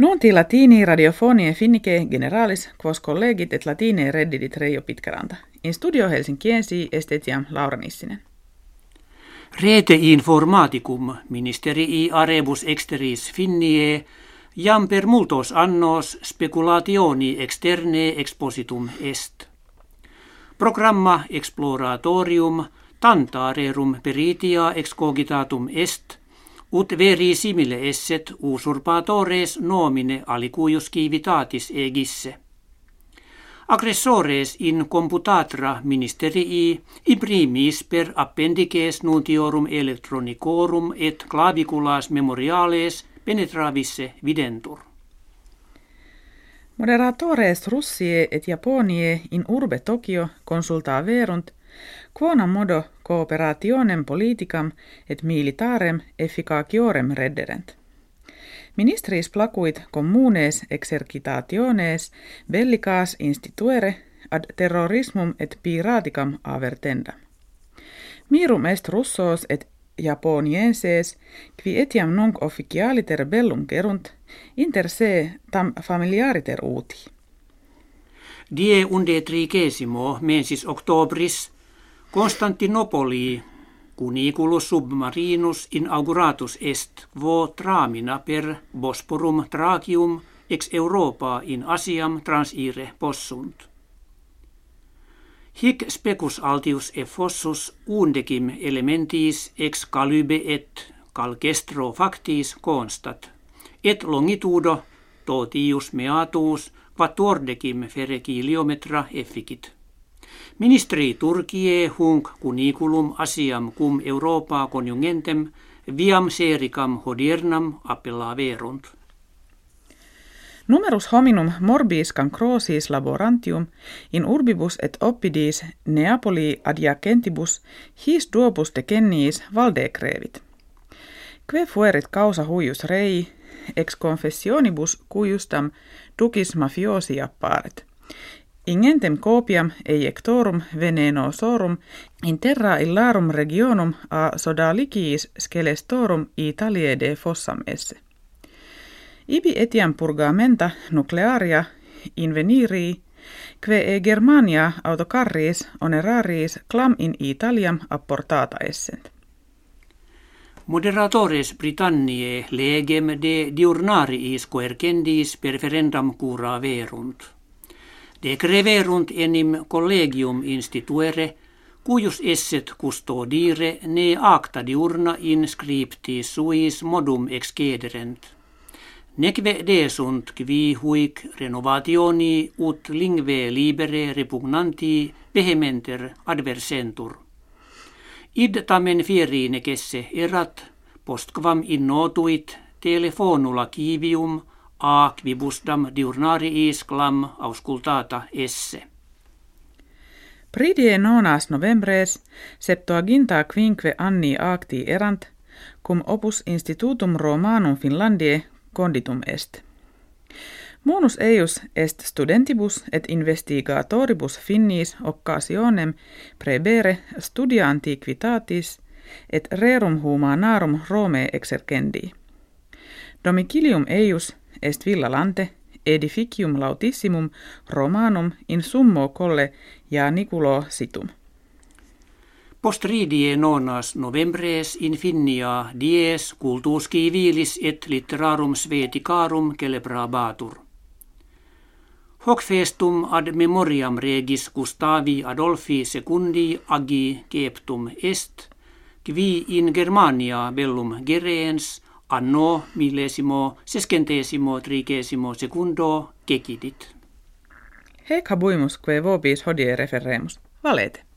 Nunti latini radiofonie finnike generalis quos collegit et latine reddidit Reijo Pitkaranta. In studio Helsinkiensi estetiam Laura Nissinen. Rete informaticum ministerii arebus exteris finnie jam per multos annos speculationi externe expositum est. Programma exploratorium tantarerum peritia excogitatum est – ut veri simile esset usurpatores nomine alicuius civitatis egisse. Aggressores in computatra ministerii imprimis per appendices nutiorum electronicorum et claviculas memoriales penetravisse videntur. Moderatores Russie et Japonie in urbe Tokio consulta verunt Quona modo cooperationem politicam et militarem efficaciorem redderent. Ministris placuit communes exercitationes bellicas instituere ad terrorismum et piraticam avertenda. Mirum est russos et japonienses, qui etiam nunc officialiter bellum gerunt, inter se tam familiariter uti. Die unde trigesimo mensis octobris Konstantinopoli cuniculus submarinus inauguratus est quo tramina per Bosporum Tracium ex Europa in Asiam transire possunt. Hic specus altius e fossus undecim elementis ex calybe et calcestro factis constat, et longitudo totius meatus quattordecim fereciliometra efficit. Ministeri Turkie hunc cuniculum asiam cum Europa conjungentem viam sericam hodiernam appellaverunt. Numerus hominum morbis cancrosis laborantium in urbibus et oppidis Neapoli adiacentibus his duopus decenniis valdecrevit. Que fuerit causa huius rei, ex confessionibus cuiustam ducis mafiosi apparet. Ingentem copiam eiectorum venenosorum in terra illarum regionum a sodaliciis skelestorum Italiae de fossam esse. Ibi etiam purgamenta nuclearia inveniri, que e Germania autocarris oneraris clam in Italiam apportata essent. Moderatores Britanniae legem de diurnariis coercendis perferendam cura verunt. De creverunt enim collegium instituere, cuius esset custodire ne acta diurna inscriptis suis modum excederent. Neque desunt qui huic renovationi ut lingve libere repugnanti vehementer adversentur. Id tamen fieri nekesse erat, postquam innotuit telefonula kivium a quibusdam diurnariis auscultata esse. Pridie nonas novembres septuaginta quinque anni acti erant, cum opus institutum Romanum Finlandie conditum est. Munus eius est studentibus et investigatoribus finnis occasionem prebere studia antiquitatis et rerum humanarum Rome exercendi. Domicilium eius est villa lante edificium lautissimum romanum in summo colle ja niculo situm. Postridie nonas novembres in finnia dies cultus civilis et literarum sveticarum celebrabatur. Hoc festum ad memoriam regis Gustavi Adolfi secundi agi ceptum est, qui in Germania bellum gereens anno millesimo sescentesimo trigesimo secundo kekidit. Hec habuimus quae vobis hodie referremus. Valete.